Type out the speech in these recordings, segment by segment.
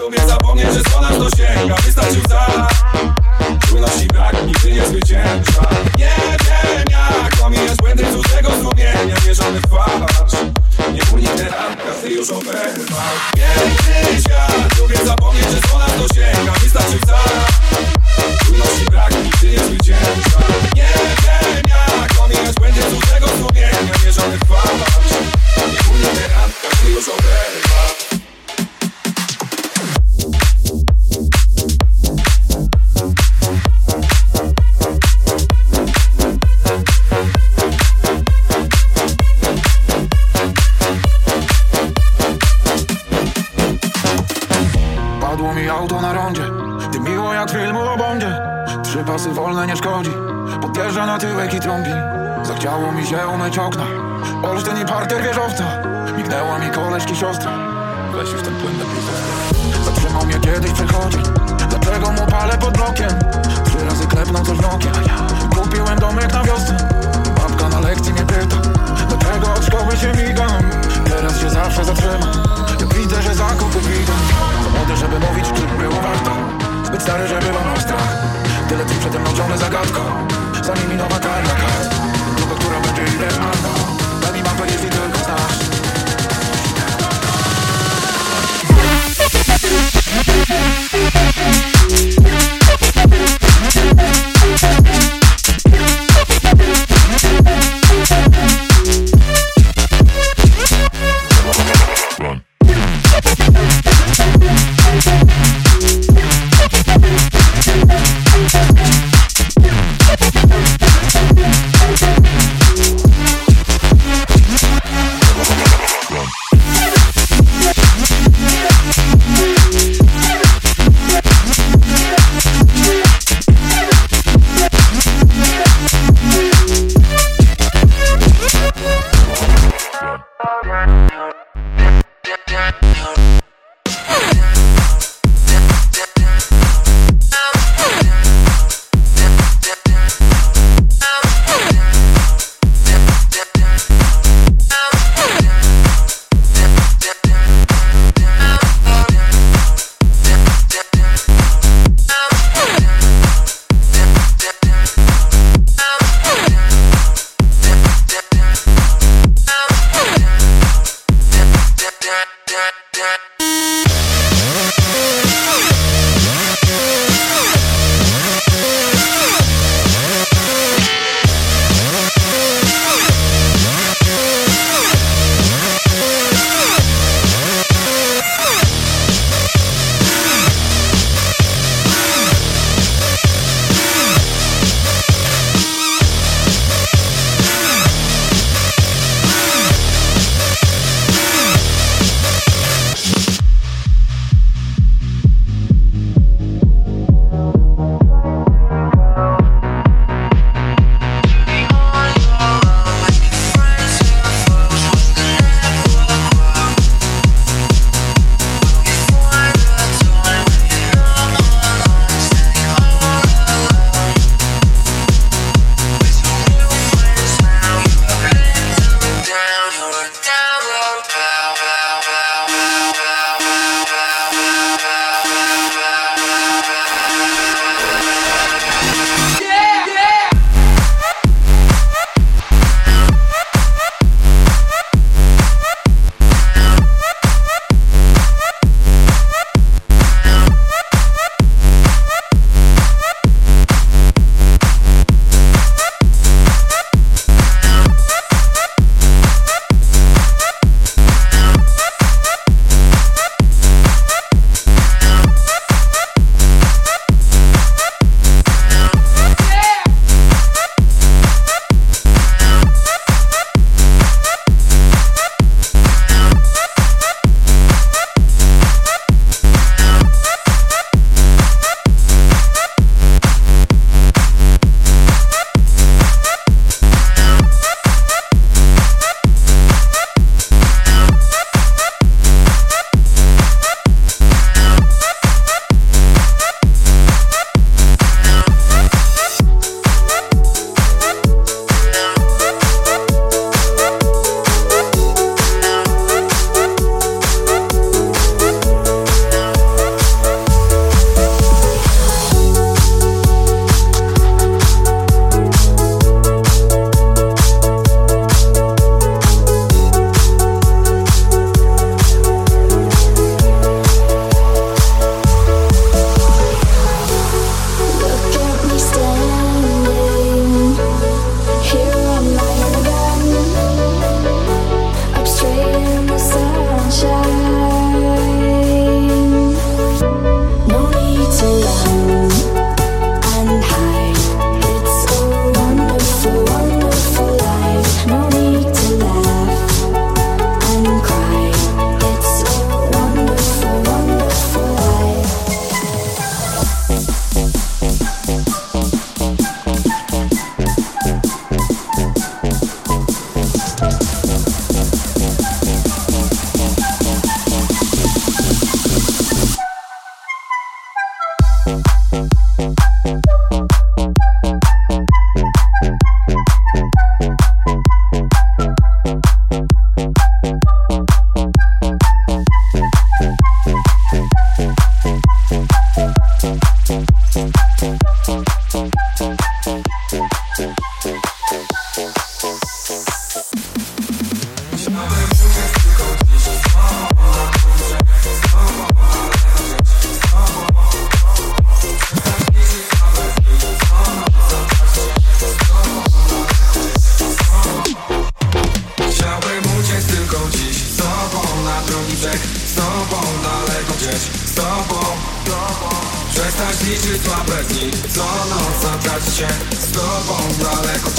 to mnie zapomnieć, że słona to sięga Wystarczył za Czujności brak, nigdy nie zwycięża. Nie wiem jak Pomijać błędy cudzego sumienia Mierzony w twarz. Nie uniknę ranka, ty już oberwał. Piękny świat Lubię zapomnieć, że słona to sięga Wystarczył za Czujności brak, nigdy nie zwycięża. Nie wiem jak Pomijać błędy Miło jak filmu o bondzie. Trzy pasy wolne nie szkodzi. Podjeżdża na tyłek i trąbi. Zachciało mi się umyć okna. Olsztyn i parter wieżowca. Mignęła mi koleżki siostra. Leci w ten płynny pizer Zatrzymał mnie kiedyś przechodzi Dlaczego mu palę pod blokiem? Trzy razy klepnął coś nokiem Kupiłem domek na wiosnę Babka na lekcji mnie pyta Dlaczego od szkoły się migam Teraz się zawsze zatrzymam. Ja widzę, że zakupy Za młody, żeby mówić, czy stary, żeby łamał strach. Tyle tych przede mną ciągle zagadką. Za nimi nowa karta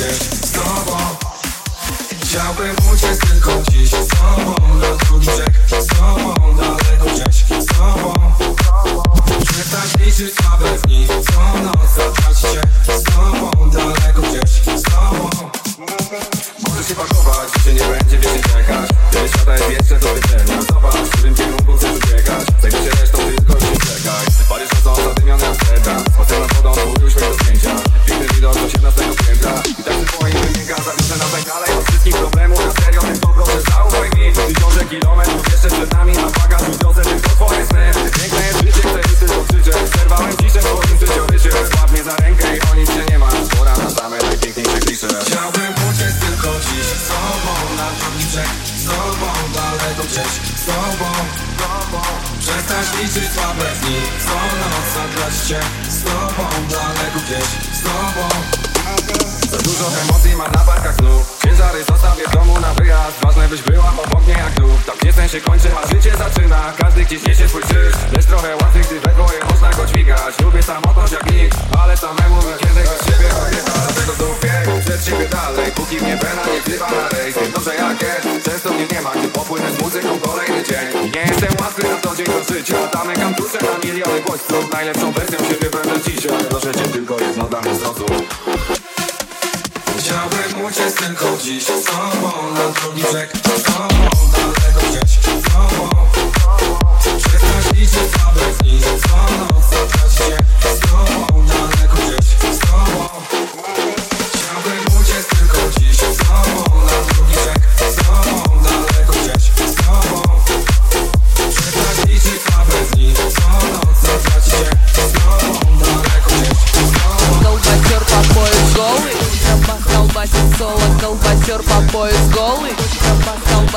gdzieś z tobą. Chciałbym uciec tylko dziś z tobą. Na drugi brzeg z tobą Daleko gdzieś z tobą. Przestać liczyć słabe dni Przestać liczyć słabe dni. Co noc zagrać się z tobą Daleko gdzieś z tobą. Za dużo emocji mam na barkach znów Ciężary zostawię w domu na wyjazd. Ważne byś była obok mnie jak dół Tam gdzie sen się kończy, a życie zaczyna. Każdy gdzieś niesie swój krzyż Lecz trochę łatwiej, gdy we dwoje można go dźwigać. Lubię samotność jak nikt Ale samemu mi kiedy bez siebie Dlatego życia Zamykam duszę na miliony bodźców. Najlepszą wersją siebie będę dzisiaj. Proszę cię tylko jedno dla mnie zrozum Chciałbym uciec tylko dziś. Z tobą Na drugi brzeg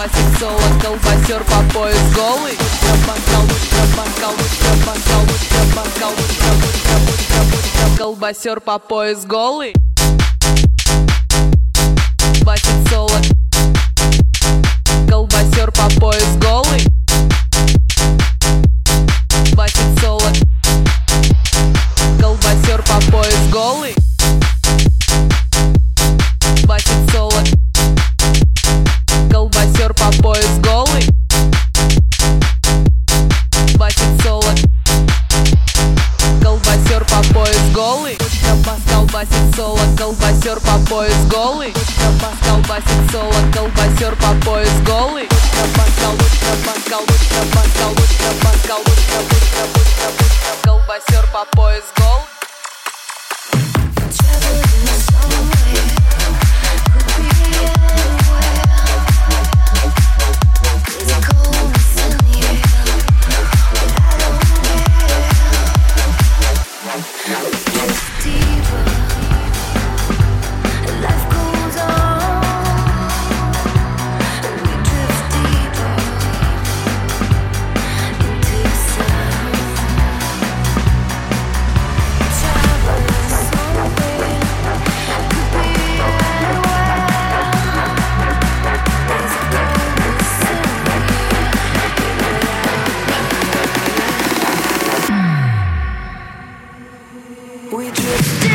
Колбасит соло, колбасер по пояс голый. Колбасер по пояс голый. Колбасит соло Колбасер по пояс голый. Колбасит соло Колбасер по пояс голый колбочка, бас, колбочка, бочка, бочка, бочка, колбасер по пояс гол. Traveling. We just.